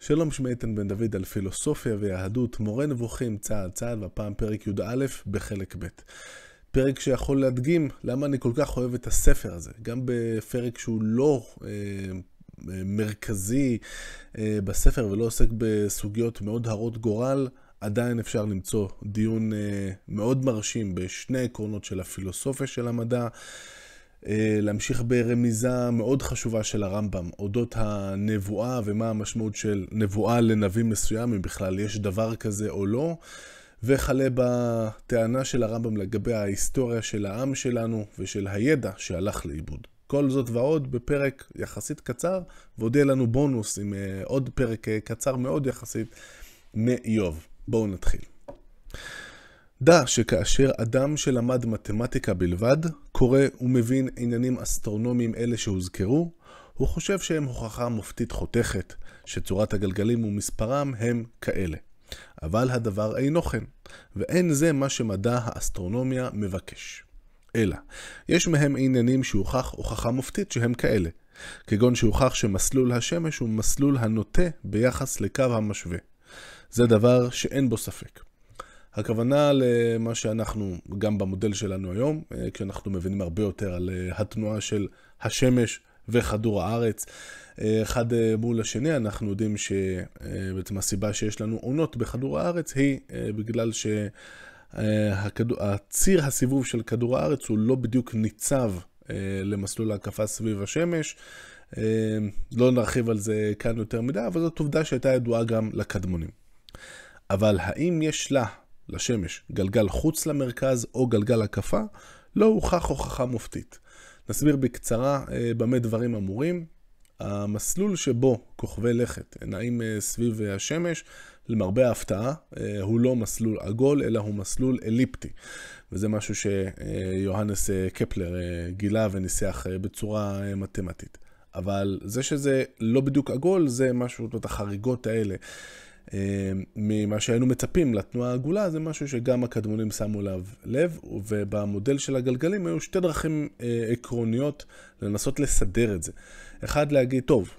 שלום שמי איתן בן דוד על פילוסופיה ויהדות, מורה נבוכים צעד צעד, והפעם פרק י"א בחלק ב'. פרק שיכול להדגים למה אני כל כך אוהב את הספר הזה, גם בפרק שהוא לא אה, אה, מרכזי אה, בספר ולא עוסק בסוגיות מאוד הרות גורל, עדיין אפשר למצוא דיון אה, מאוד מרשים בשני עקרונות של הפילוסופיה של המדע. אה, להמשיך ברמיזה מאוד חשובה של הרמב"ם, אודות הנבואה ומה המשמעות של נבואה לנביא מסוים, אם בכלל יש דבר כזה או לא, וכלה בטענה של הרמב"ם לגבי ההיסטוריה של העם שלנו ושל הידע שהלך לאיבוד. כל זאת ועוד בפרק יחסית קצר, ועוד יהיה לנו בונוס עם אה, עוד פרק אה, קצר מאוד יחסית מאיוב. בואו נתחיל. דע שכאשר אדם שלמד מתמטיקה בלבד, קורא ומבין עניינים אסטרונומיים אלה שהוזכרו, הוא חושב שהם הוכחה מופתית חותכת, שצורת הגלגלים ומספרם הם כאלה. אבל הדבר אינו כן, ואין זה מה שמדע האסטרונומיה מבקש. אלא, יש מהם עניינים שהוכח הוכחה מופתית שהם כאלה, כגון שהוכח שמסלול השמש הוא מסלול הנוטה ביחס לקו המשווה. זה דבר שאין בו ספק. הכוונה למה שאנחנו, גם במודל שלנו היום, אה, כשאנחנו מבינים הרבה יותר על אה, התנועה של השמש וכדור הארץ, אה, אחד מול השני, אנחנו יודעים שבעצם הסיבה שיש לנו עונות בכדור הארץ היא בגלל שהציר הסיבוב של כדור הארץ הוא לא בדיוק ניצב למסלול ההקפה סביב השמש. לא נרחיב על זה כאן יותר מדי, אבל זאת עובדה שהייתה ידועה גם לקדמונים. אבל האם יש לה לשמש, גלגל חוץ למרכז או גלגל הקפה, לא הוכח הוכחה מופתית. נסביר בקצרה אה, במה דברים אמורים. המסלול שבו כוכבי לכת נעים אה, סביב השמש, למרבה ההפתעה, אה, הוא לא מסלול עגול, אלא הוא מסלול אליפטי. וזה משהו שיוהנס קפלר גילה וניסח בצורה מתמטית. אבל זה שזה לא בדיוק עגול, זה משהו, את החריגות האלה. אה, ממה שהיינו מצפים לתנועה העגולה, זה משהו שגם הקדמונים שמו אליו לב, ובמודל של הגלגלים היו שתי דרכים אה, עקרוניות לנסות לסדר את זה. אחד, להגיד, טוב,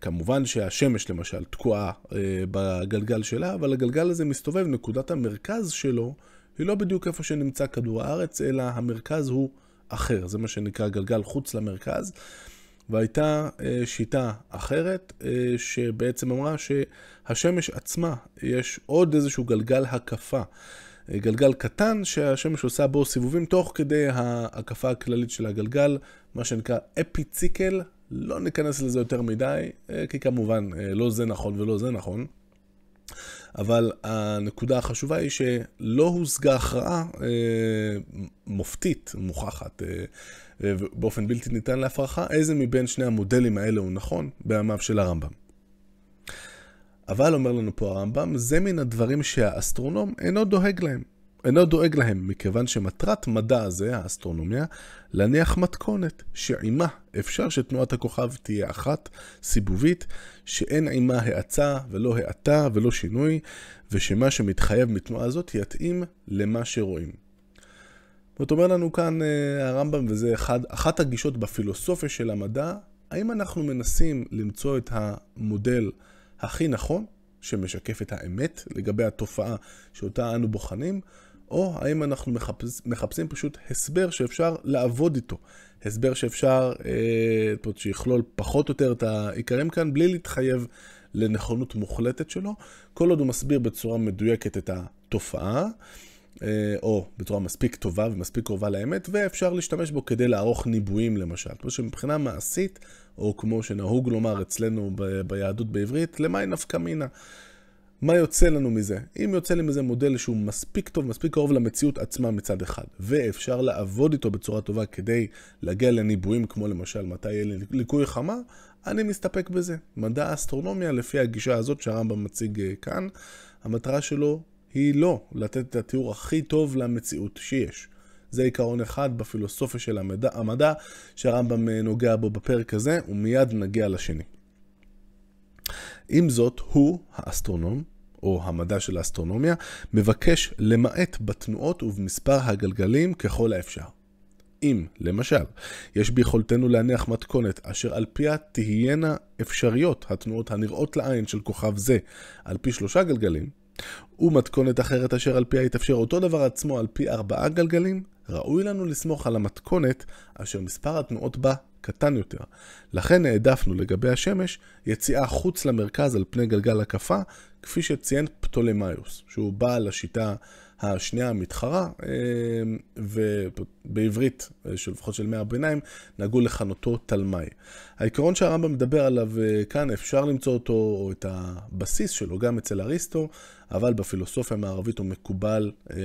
כמובן שהשמש למשל תקועה אה, בגלגל שלה, אבל הגלגל הזה מסתובב, נקודת המרכז שלו היא לא בדיוק איפה שנמצא כדור הארץ, אלא המרכז הוא אחר, זה מה שנקרא גלגל חוץ למרכז. והייתה אה, שיטה אחרת אה, שבעצם אמרה שהשמש עצמה, יש עוד איזשהו גלגל הקפה. אה, גלגל קטן שהשמש עושה בו סיבובים תוך כדי ההקפה הכללית של הגלגל, מה שנקרא אפיציקל. לא ניכנס לזה יותר מדי, כי כמובן לא זה נכון ולא זה נכון. אבל הנקודה החשובה היא שלא הושגה הכרעה אה, מופתית, מוכחת, אה, באופן בלתי ניתן להפרחה, איזה מבין שני המודלים האלה הוא נכון בימיו של הרמב"ם. אבל אומר לנו פה הרמב"ם, זה מן הדברים שהאסטרונום אינו דואג להם. אינו דואג להם, מכיוון שמטרת מדע הזה, האסטרונומיה, להניח מתכונת, שעימה אפשר שתנועת הכוכב תהיה אחת, סיבובית, שאין עימה האצה ולא האטה ולא שינוי, ושמה שמתחייב מתנועה הזאת יתאים למה שרואים. זאת אומר לנו כאן אה, הרמב"ם, וזה אחד, אחת הגישות בפילוסופיה של המדע, האם אנחנו מנסים למצוא את המודל הכי נכון, שמשקף את האמת לגבי התופעה שאותה אנו בוחנים, או האם אנחנו מחפש, מחפשים פשוט הסבר שאפשר לעבוד איתו. הסבר שאפשר, אה, שיכלול פחות או יותר את העיקרים כאן, בלי להתחייב לנכונות מוחלטת שלו, כל עוד הוא מסביר בצורה מדויקת את התופעה. אה, או בצורה מספיק טובה ומספיק קרובה לאמת, ואפשר להשתמש בו כדי לערוך ניבויים למשל. כמו שמבחינה מעשית, או כמו שנהוג לומר אצלנו ב- ביהדות בעברית, למאי נפקא מינה. מה יוצא לנו מזה? אם יוצא לי מזה מודל שהוא מספיק טוב, מספיק קרוב למציאות עצמה מצד אחד, ואפשר לעבוד איתו בצורה טובה כדי להגיע לניבויים כמו למשל מתי יהיה לי ליקוי חמה, אני מסתפק בזה. מדע האסטרונומיה, לפי הגישה הזאת שהרמב"ם מציג אה, כאן, המטרה שלו היא לא לתת את התיאור הכי טוב למציאות שיש. זה עיקרון אחד בפילוסופיה של המדע, המדע שהרמב"ם אה, נוגע בו בפרק הזה, ומיד נגיע לשני. עם זאת, הוא, האסטרונום, או המדע של האסטרונומיה, מבקש למעט בתנועות ובמספר הגלגלים ככל האפשר. אם, למשל, יש ביכולתנו להניח מתכונת אשר על פיה תהיינה אפשריות התנועות הנראות לעין של כוכב זה על פי שלושה גלגלים, ומתכונת אחרת אשר על פיה יתאפשר אותו דבר עצמו על פי ארבעה גלגלים, ראוי לנו לסמוך על המתכונת אשר מספר התנועות בה קטן יותר. לכן העדפנו לגבי השמש יציאה חוץ למרכז על פני גלגל הקפה, כפי שציין פטולמיוס, שהוא בעל השיטה השנייה המתחרה, אה, ובעברית, שלפחות של מאה הביניים, נהגו לכנותו תלמי. העיקרון שהרמב"ם מדבר עליו אה, כאן, אפשר למצוא אותו, או את הבסיס שלו, גם אצל אריסטו, אבל בפילוסופיה המערבית הוא מקובל אה,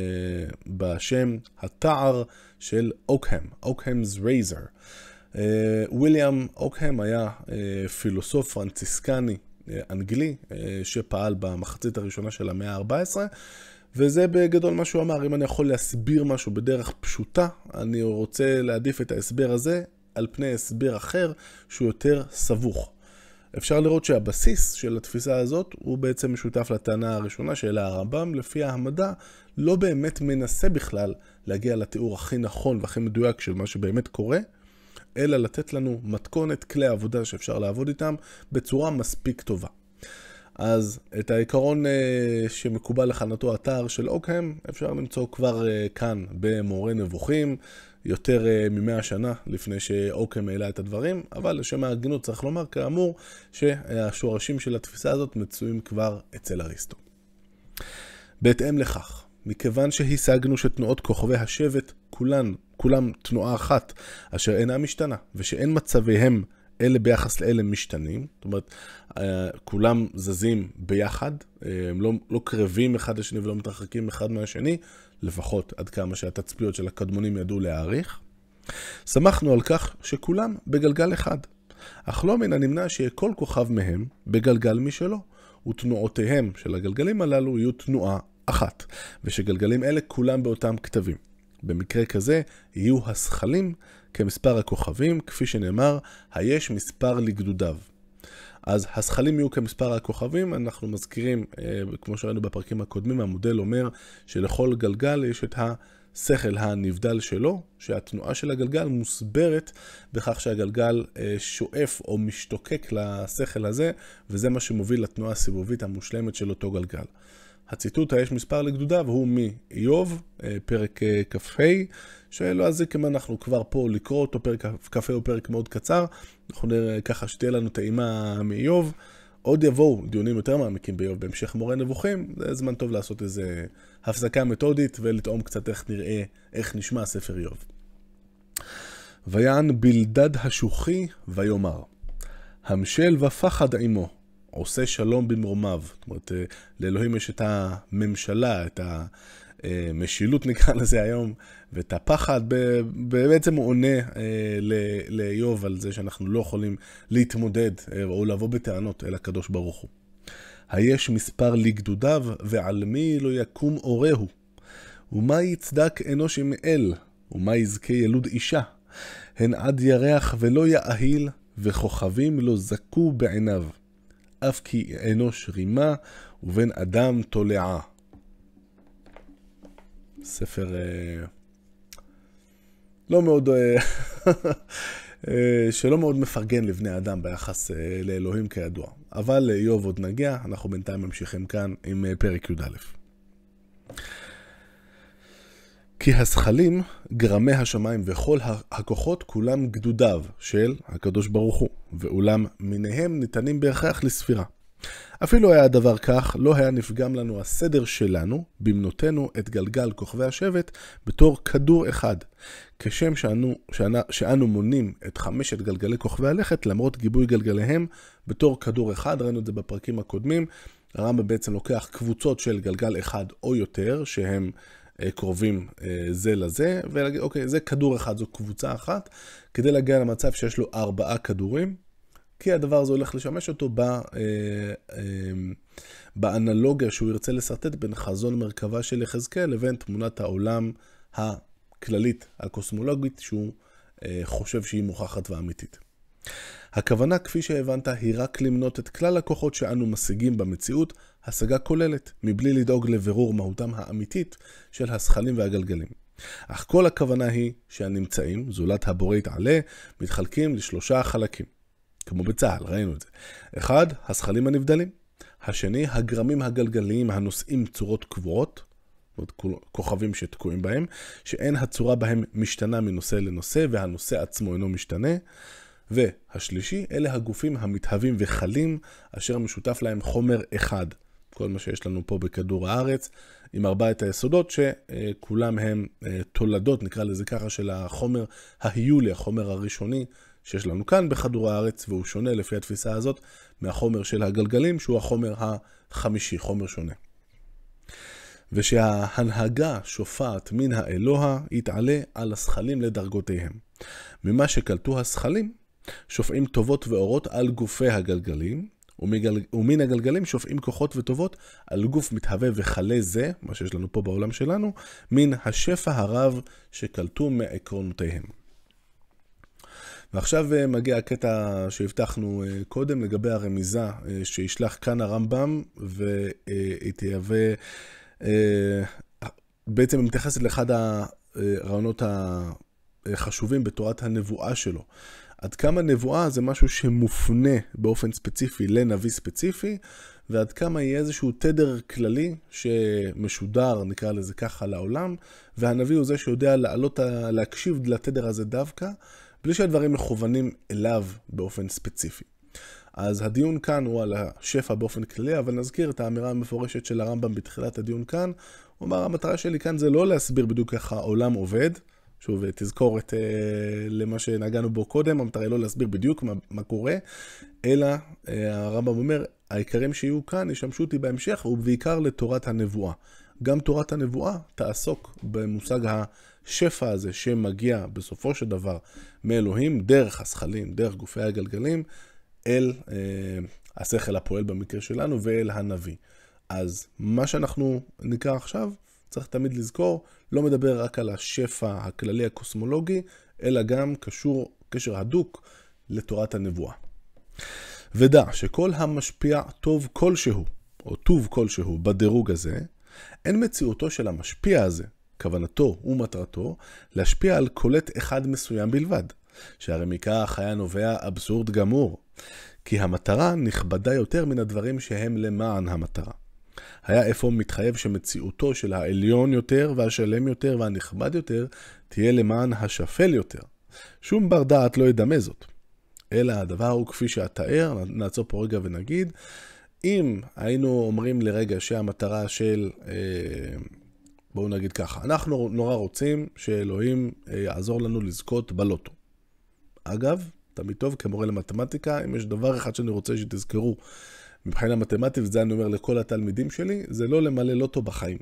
בשם התער של אוקהם, אוקהמ's רייזר. וויליאם אוקהם היה פילוסוף פרנציסקני אנגלי שפעל במחצית הראשונה של המאה ה-14 וזה בגדול מה שהוא אמר, אם אני יכול להסביר משהו בדרך פשוטה, אני רוצה להעדיף את ההסבר הזה על פני הסבר אחר שהוא יותר סבוך. אפשר לראות שהבסיס של התפיסה הזאת הוא בעצם משותף לטענה הראשונה שהעלה הרמב"ם, לפי המדע לא באמת מנסה בכלל להגיע לתיאור הכי נכון והכי מדויק של מה שבאמת קורה, אלא לתת לנו מתכונת כלי עבודה שאפשר לעבוד איתם בצורה מספיק טובה. אז את העיקרון uh, שמקובל לכנתו אתר של אוקהם אפשר למצוא כבר uh, כאן במורה נבוכים, יותר uh, ממאה שנה לפני שאוקהם העלה את הדברים, אבל לשם ההגינות צריך לומר כאמור שהשורשים של התפיסה הזאת מצויים כבר אצל אריסטו. בהתאם לכך, מכיוון שהשגנו שתנועות כוכבי השבט כולן, כולם תנועה אחת, אשר אינה משתנה, ושאין מצביהם אלה ביחס לאלה משתנים, זאת אומרת, אה, כולם זזים ביחד, אה, הם לא, לא קרבים אחד לשני ולא מתרחקים אחד מהשני, לפחות עד כמה שהתצפיות של הקדמונים ידעו להעריך. שמחנו על כך שכולם בגלגל אחד, אך לא מן הנמנע שיהיה כל כוכב מהם בגלגל משלו, ותנועותיהם של הגלגלים הללו יהיו תנועה אחת, ושגלגלים אלה כולם באותם כתבים. במקרה כזה יהיו השכלים כמספר הכוכבים, כפי שנאמר, היש מספר לגדודיו. אז הזכלים יהיו כמספר הכוכבים, אנחנו מזכירים, אה, כמו שראינו בפרקים הקודמים, המודל אומר שלכל גלגל יש את השכל הנבדל שלו, שהתנועה של הגלגל מוסברת בכך שהגלגל אה, שואף או משתוקק לשכל הזה, וזה מה שמוביל לתנועה הסיבובית המושלמת של אותו גלגל. הציטוט היש מספר לגדודיו הוא מאיוב, אה, פרק כ"ה, שלא יזיק אם אנחנו כבר פה לקרוא אותו, פרק כ"ה הוא פרק מאוד קצר, אנחנו נראה ככה שתהיה לנו טעימה מאיוב. עוד יבואו דיונים יותר מעמיקים באיוב בהמשך מורה נבוכים, זה זמן טוב לעשות איזה הפסקה מתודית ולטעום קצת איך נראה, איך נשמע ספר איוב. ויען בלדד השוחי ויאמר, המשל ופחד עמו, עושה שלום במרומיו. זאת אומרת, לאלוהים יש את הממשלה, את המשילות נקרא לזה היום, ואת הפחד, בעצם הוא עונה אה, לאיוב על זה שאנחנו לא יכולים להתמודד אה, או לבוא בטענות אל הקדוש ברוך הוא. היש מספר לגדודיו, ועל מי לא יקום אורהו? ומה יצדק אנוש עם אל? ומה יזכה ילוד אישה? הן עד ירח ולא יאהיל, וכוכבים לא זכו בעיניו. אף כי אנוש רימה, ובן אדם תולעה. ספר... אה, לא מאוד, אה, אה, שלא מאוד מפרגן לבני אדם ביחס לאלוהים כידוע. אבל לאיוב עוד נגיע, אנחנו בינתיים ממשיכים כאן עם פרק י"א. כי הזכלים, גרמי השמיים וכל הכוחות כולם גדודיו של הקדוש ברוך הוא, ואולם מיניהם ניתנים בהכרח לספירה. אפילו היה הדבר כך, לא היה נפגם לנו הסדר שלנו, במנותנו את גלגל כוכבי השבט, בתור כדור אחד. כשם שאנו, שאנו, שאנו מונים את חמשת גלגלי כוכבי הלכת, למרות גיבוי גלגליהם, בתור כדור אחד, ראינו את זה בפרקים הקודמים. הרמב"ם בעצם לוקח קבוצות של גלגל אחד או יותר, שהם קרובים אה, זה לזה, ולהגיד, אוקיי, זה כדור אחד, זו קבוצה אחת, כדי להגיע למצב שיש לו ארבעה כדורים. כי הדבר הזה הולך לשמש אותו ב, אה, אה, באנלוגיה שהוא ירצה לשרטט בין חזון מרכבה של יחזקאל לבין תמונת העולם הכללית, הקוסמולוגית, שהוא אה, חושב שהיא מוכחת ואמיתית. הכוונה, כפי שהבנת, היא רק למנות את כלל הכוחות שאנו משיגים במציאות, השגה כוללת, מבלי לדאוג לבירור מהותם האמיתית של השכלים והגלגלים. אך כל הכוונה היא שהנמצאים, זולת הבורא יתעלה, מתחלקים לשלושה חלקים. כמו בצה"ל, ראינו את זה. אחד, הזכלים הנבדלים. השני, הגרמים הגלגליים הנושאים צורות קבועות, אומרת כוכבים שתקועים בהם, שאין הצורה בהם משתנה מנושא לנושא, והנושא עצמו אינו משתנה. והשלישי, אלה הגופים המתהווים וחלים, אשר משותף להם חומר אחד. כל מה שיש לנו פה בכדור הארץ, עם ארבעת היסודות, שכולם הם אה, תולדות, נקרא לזה ככה, של החומר ההיולי, החומר הראשוני שיש לנו כאן בכדור הארץ, והוא שונה לפי התפיסה הזאת מהחומר של הגלגלים, שהוא החומר החמישי, חומר שונה. ושההנהגה שופעת מן האלוה יתעלה על הזכלים לדרגותיהם. ממה שקלטו הזכלים, שופעים טובות ואורות על גופי הגלגלים, ומגל... ומן הגלגלים שופעים כוחות וטובות על גוף מתהווה וכלה זה, מה שיש לנו פה בעולם שלנו, מן השפע הרב שקלטו מעקרונותיהם. ועכשיו אה, מגיע הקטע שהבטחנו אה, קודם לגבי הרמיזה אה, שישלח כאן הרמב"ם, והיא תהווה, בעצם מתייחסת לאחד הרעיונות החשובים בתורת הנבואה שלו. עד כמה נבואה זה משהו שמופנה באופן ספציפי לנביא ספציפי, ועד כמה יהיה איזשהו תדר כללי שמשודר, נקרא לזה ככה, לעולם, והנביא הוא זה שיודע לעלות, להקשיב לתדר הזה דווקא, בלי שהדברים מכוונים אליו באופן ספציפי. אז הדיון כאן הוא על השפע באופן כללי, אבל נזכיר את האמירה המפורשת של הרמב"ם בתחילת הדיון כאן. הוא אמר, המטרה שלי כאן זה לא להסביר בדיוק איך העולם עובד, שוב, תזכורת אה, למה שנגענו בו קודם, המטרה היא לא להסביר בדיוק מה, מה קורה, אלא אה, הרמב"ם אומר, העיקרים שיהיו כאן ישמשו אותי בהמשך, ובעיקר לתורת הנבואה. גם תורת הנבואה תעסוק במושג השפע הזה שמגיע בסופו של דבר מאלוהים, דרך הזכלים, דרך גופי הגלגלים, אל אה, השכל הפועל במקרה שלנו ואל הנביא. אז מה שאנחנו נקרא עכשיו, צריך תמיד לזכור, לא מדבר רק על השפע הכללי הקוסמולוגי, אלא גם קשור קשר הדוק לתורת הנבואה. ודע שכל המשפיע טוב כלשהו, או טוב כלשהו, בדירוג הזה, אין מציאותו של המשפיע הזה, כוונתו ומטרתו, להשפיע על קולט אחד מסוים בלבד, שהרי מכך היה נובע אבסורד גמור, כי המטרה נכבדה יותר מן הדברים שהם למען המטרה. היה אפוא מתחייב שמציאותו של העליון יותר והשלם יותר והנכבד יותר תהיה למען השפל יותר. שום בר דעת לא ידמה זאת. אלא הדבר הוא כפי שאתאר, נעצור פה רגע ונגיד, אם היינו אומרים לרגע שהמטרה של, אה, בואו נגיד ככה, אנחנו נורא רוצים שאלוהים אה, יעזור לנו לזכות בלוטו. אגב, תמיד טוב כמורה למתמטיקה, אם יש דבר אחד שאני רוצה שתזכרו מבחינה מתמטית, וזה אני אומר לכל התלמידים שלי, זה לא למלא לוטו בחיים.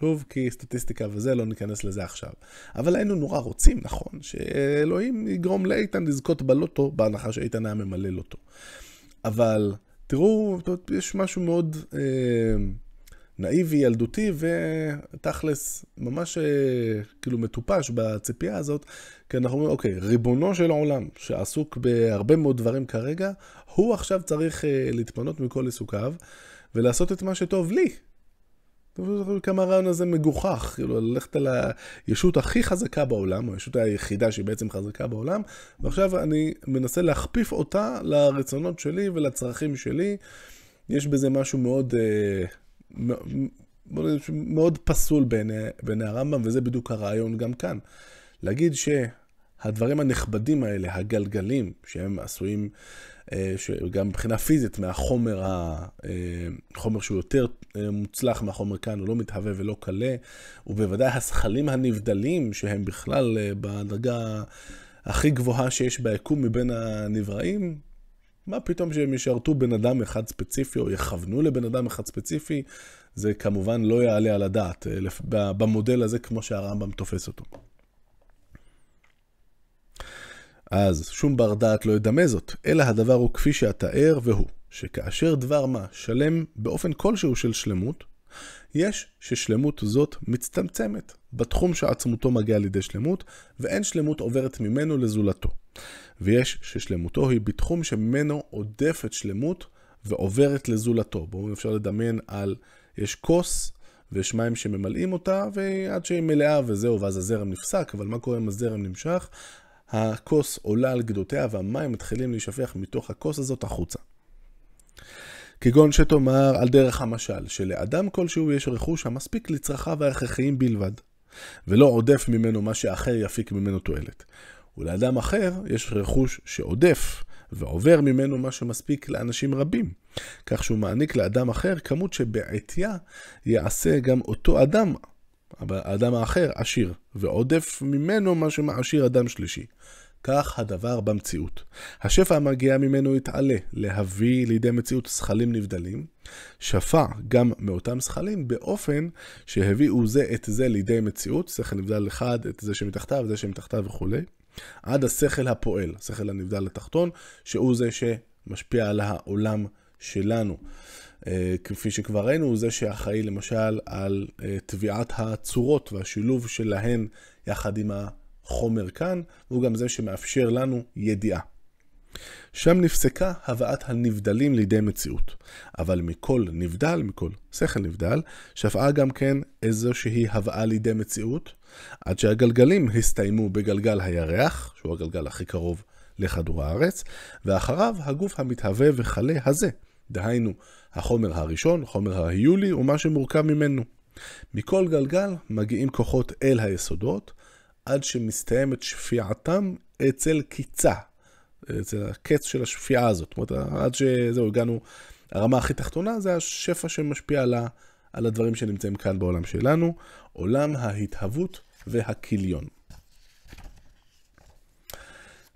שוב, כי סטטיסטיקה וזה, לא ניכנס לזה עכשיו. אבל היינו נורא רוצים, נכון, שאלוהים יגרום לאיתן לזכות בלוטו, בהנחה שאיתן היה ממלא לוטו. אבל תראו, יש משהו מאוד אה, נאיבי, ילדותי, ותכלס, ממש אה, כאילו מטופש בציפייה הזאת, כי אנחנו אומרים, אוקיי, ריבונו של העולם, שעסוק בהרבה מאוד דברים כרגע, הוא עכשיו צריך uh, להתפנות מכל עיסוקיו ולעשות את מה שטוב לי. כמה הרעיון הזה מגוחך, כאילו ללכת על הישות הכי חזקה בעולם, או הישות היחידה שהיא בעצם חזקה בעולם, ועכשיו אני מנסה להכפיף אותה לרצונות שלי ולצרכים שלי. יש בזה משהו מאוד, uh, מאוד פסול בעיני, בעיני הרמב"ם, וזה בדיוק הרעיון גם כאן. להגיד שהדברים הנכבדים האלה, הגלגלים, שהם עשויים אה, שגם מבחינה פיזית מהחומר, החומר אה, שהוא יותר אה, מוצלח מהחומר כאן, הוא לא מתהווה ולא קלה, ובוודאי הזכלים הנבדלים, שהם בכלל בדרגה הכי גבוהה שיש ביקום מבין הנבראים, מה פתאום שהם ישרתו בן אדם אחד ספציפי או יכוונו לבן אדם אחד ספציפי, זה כמובן לא יעלה על הדעת במודל הזה כמו שהרמב"ם תופס אותו. אז שום בר דעת לא ידמה זאת, אלא הדבר הוא כפי שאתאר והוא, שכאשר דבר מה שלם באופן כלשהו של שלמות, יש ששלמות זאת מצטמצמת בתחום שעצמותו מגיעה לידי שלמות, ואין שלמות עוברת ממנו לזולתו. ויש ששלמותו היא בתחום שממנו עודפת שלמות ועוברת לזולתו. בואו אפשר לדמיין על, יש כוס ויש מים שממלאים אותה, ועד שהיא מלאה וזהו, ואז הזרם נפסק, אבל מה קורה אם הזרם נמשך? הכוס עולה על גדותיה והמים מתחילים להישפך מתוך הכוס הזאת החוצה. כגון שתאמר על דרך המשל, שלאדם כלשהו יש רכוש המספיק לצרכיו ההכרחיים בלבד, ולא עודף ממנו מה שאחר יפיק ממנו תועלת. ולאדם אחר יש רכוש שעודף, ועובר ממנו מה שמספיק לאנשים רבים, כך שהוא מעניק לאדם אחר כמות שבעטייה יעשה גם אותו אדם, האדם האחר עשיר, ועודף ממנו מה שמעשיר אדם שלישי. כך הדבר במציאות. השפע המגיע ממנו יתעלה להביא לידי מציאות שכלים נבדלים, שפע גם מאותם שכלים באופן שהביאו זה את זה לידי מציאות, שכל נבדל אחד, את זה שמתחתיו, זה שמתחתיו וכולי, עד השכל הפועל, השכל הנבדל לתחתון, שהוא זה שמשפיע על העולם שלנו. אה, כפי שכבר ראינו, הוא זה שאחראי למשל על טביעת אה, הצורות והשילוב שלהן יחד עם החומר כאן, והוא גם זה שמאפשר לנו ידיעה. שם נפסקה הבאת הנבדלים לידי מציאות. אבל מכל נבדל, מכל שכל נבדל, שפעה גם כן איזושהי הבאה לידי מציאות, עד שהגלגלים הסתיימו בגלגל הירח, שהוא הגלגל הכי קרוב לכדור הארץ, ואחריו הגוף המתהווה וכלה הזה, דהיינו החומר הראשון, חומר ההיולי ומה שמורכב ממנו. מכל גלגל מגיעים כוחות אל היסודות, עד שמסתיימת שפיעתם אצל קיצה, אצל הקץ של השפיעה הזאת. זאת אומרת, עד שזהו, הגענו, הרמה הכי תחתונה זה השפע שמשפיע על, ה, על הדברים שנמצאים כאן בעולם שלנו, עולם ההתהוות והכיליון.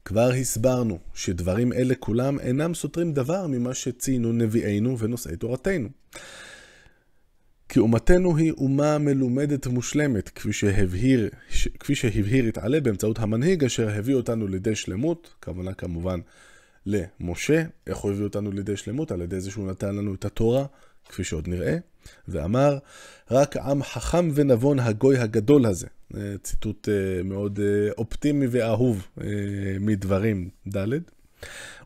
כבר הסברנו שדברים אלה כולם אינם סותרים דבר ממה שציינו נביאינו ונושאי תורתנו. כי אומתנו היא אומה מלומדת ומושלמת, כפי שהבהיר, כפי שהבהיר יתעלה באמצעות המנהיג אשר הביא אותנו לידי שלמות, כוונה כמובן למשה, איך הוא הביא אותנו לידי שלמות? על ידי זה שהוא נתן לנו את התורה, כפי שעוד נראה, ואמר, רק עם חכם ונבון הגוי הגדול הזה. ציטוט אה, מאוד אה, אופטימי ואהוב אה, מדברים ד'.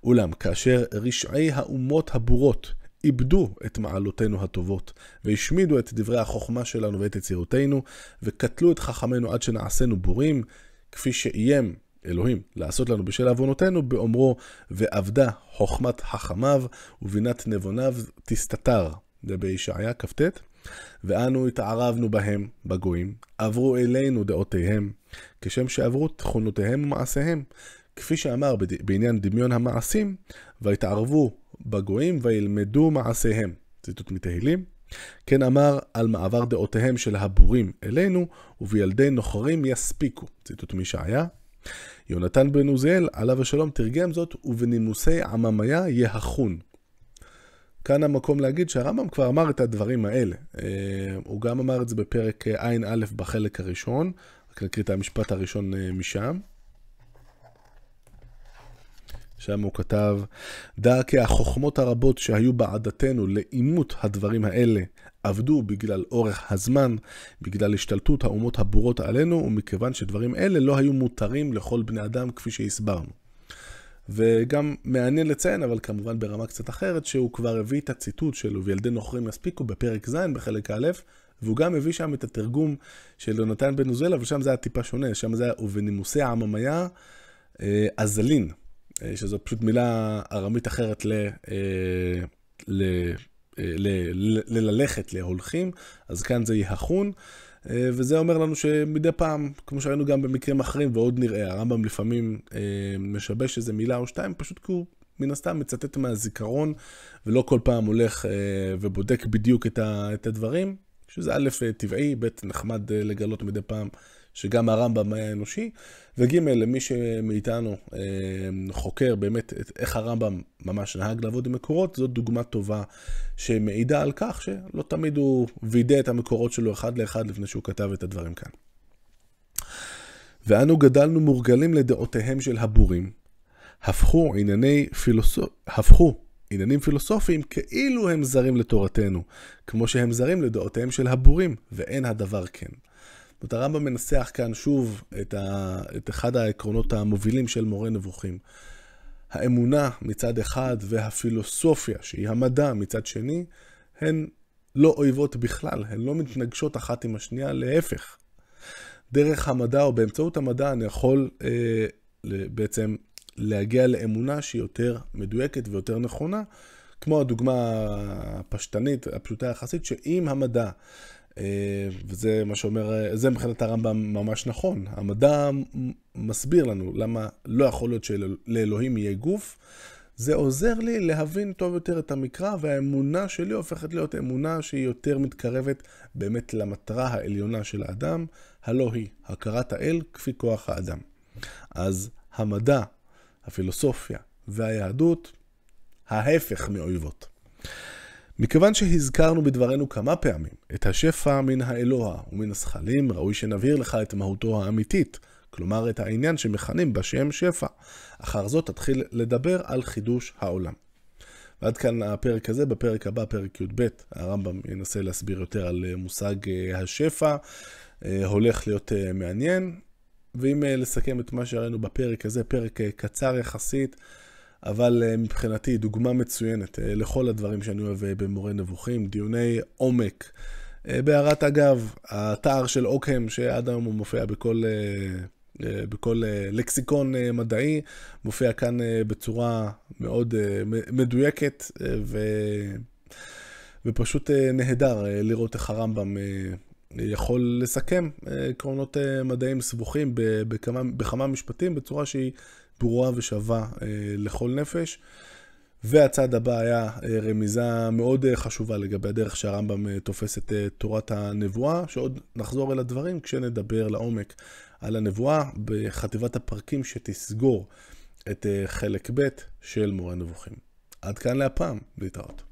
אולם כאשר רשעי האומות הבורות איבדו את מעלותינו הטובות, והשמידו את דברי החוכמה שלנו ואת יצירותינו, וקטלו את חכמינו עד שנעשינו בורים, כפי שאיים אלוהים לעשות לנו בשל עוונותינו, באומרו, ואבדה חוכמת חכמיו ובינת נבוניו תסתתר. זה בישעיה כ"ט. ואנו התערבנו בהם, בגויים, עברו אלינו דעותיהם, כשם שעברו תכונותיהם ומעשיהם. כפי שאמר בעניין דמיון המעשים, והתערבו בגויים וילמדו מעשיהם. ציטוט מתהילים. כן אמר על מעבר דעותיהם של הבורים אלינו, ובילדי נוחרים יספיקו. ציטוט מישעיה. יונתן בן עוזיאל, עליו השלום, תרגם זאת, ובנימוסי עממיה יהחון. כאן המקום להגיד שהרמב"ם כבר אמר את הדברים האלה. אה, הוא גם אמר את זה בפרק ע"א בחלק הראשון, רק נקריא את המשפט הראשון אה, משם. שם הוא כתב, דע כי החוכמות הרבות שהיו בעדתנו לאימות הדברים האלה עבדו בגלל אורך הזמן, בגלל השתלטות האומות הבורות עלינו, ומכיוון שדברים אלה לא היו מותרים לכל בני אדם כפי שהסברנו. וגם מעניין לציין, אבל כמובן ברמה קצת אחרת, שהוא כבר הביא את הציטוט של "וילדי נוכרים יספיקו" בפרק ז' בחלק א', והוא גם הביא שם את התרגום של יונתן בן עוזלה, ושם זה היה טיפה שונה, שם זה היה "ובנימוסי העממיה אזלין", אה, שזו פשוט מילה ארמית אחרת ל... אה, ל... אה, לללכת, להולכים, אז כאן זה יהחון. אה, וזה אומר לנו שמדי פעם, כמו שראינו גם במקרים אחרים, ועוד נראה, הרמב"ם לפעמים אה, משבש איזה מילה או שתיים, פשוט כי הוא מן הסתם מצטט מהזיכרון, ולא כל פעם הולך אה, ובודק בדיוק את הדברים, שזה א', טבעי, ב', נחמד לגלות מדי פעם שגם הרמב"ם היה אנושי, וג' למי שמאיתנו אה, חוקר באמת את, איך הרמב"ם ממש נהג לעבוד עם מקורות, זאת דוגמה טובה שמעידה על כך שלא תמיד הוא וידא את המקורות שלו אחד לאחד לפני שהוא כתב את הדברים כאן. ואנו גדלנו מורגלים לדעותיהם של הבורים, הפכו ענייני פילוסופ... הפכו עניינים פילוסופיים כאילו הם זרים לתורתנו, כמו שהם זרים לדעותיהם של הבורים, ואין הדבר כן. זאת הרמב"ם מנסח כאן שוב את, ה, את אחד העקרונות המובילים של מורה נבוכים. האמונה מצד אחד והפילוסופיה, שהיא המדע מצד שני, הן לא אויבות בכלל, הן לא מתנגשות אחת עם השנייה, להפך. דרך המדע או באמצעות המדע אני יכול אה, בעצם להגיע לאמונה שהיא יותר מדויקת ויותר נכונה, כמו הדוגמה הפשטנית, הפשוטה יחסית, שאם המדע, וזה מה שאומר, זה מבחינת הרמב"ם ממש נכון, המדע מסביר לנו למה לא יכול להיות שלאלוהים יהיה גוף, זה עוזר לי להבין טוב יותר את המקרא, והאמונה שלי הופכת להיות אמונה שהיא יותר מתקרבת באמת למטרה העליונה של האדם, הלא היא הכרת האל כפי כוח האדם. אז המדע, הפילוסופיה והיהדות, ההפך מאויבות. מכיוון שהזכרנו בדברנו כמה פעמים את השפע מן האלוה ומן הזכלים, ראוי שנבהיר לך את מהותו האמיתית, כלומר את העניין שמכנים בשם שפע. אחר זאת תתחיל לדבר על חידוש העולם. ועד כאן הפרק הזה, בפרק הבא, פרק י"ב, הרמב"ם ינסה להסביר יותר על מושג אה, השפע, אה, הולך להיות אה, מעניין. ואם לסכם את מה שראינו בפרק הזה, פרק קצר יחסית, אבל מבחינתי דוגמה מצוינת לכל הדברים שאני אוהב במורה נבוכים, דיוני עומק. בהערת אגב, התער של אוקהם, שעד היום הוא מופיע בכל אה, בכל אה, לקסיקון אה, מדעי, מופיע כאן בצורה מאוד מדויקת, ו... ופשוט נהדר לראות איך הרמב"ם יכול לסכם עקרונות מדעיים סבוכים בכמה, בכמה משפטים בצורה שהיא ברורה ושווה לכל נפש. והצעד הבא היה רמיזה מאוד חשובה לגבי הדרך שהרמב"ם תופס את תורת הנבואה, שעוד נחזור אל הדברים כשנדבר לעומק על הנבואה בחטיבת הפרקים שתסגור את אה, חלק ב' של מורה נבוכים. עד כאן להפעם, להתראות.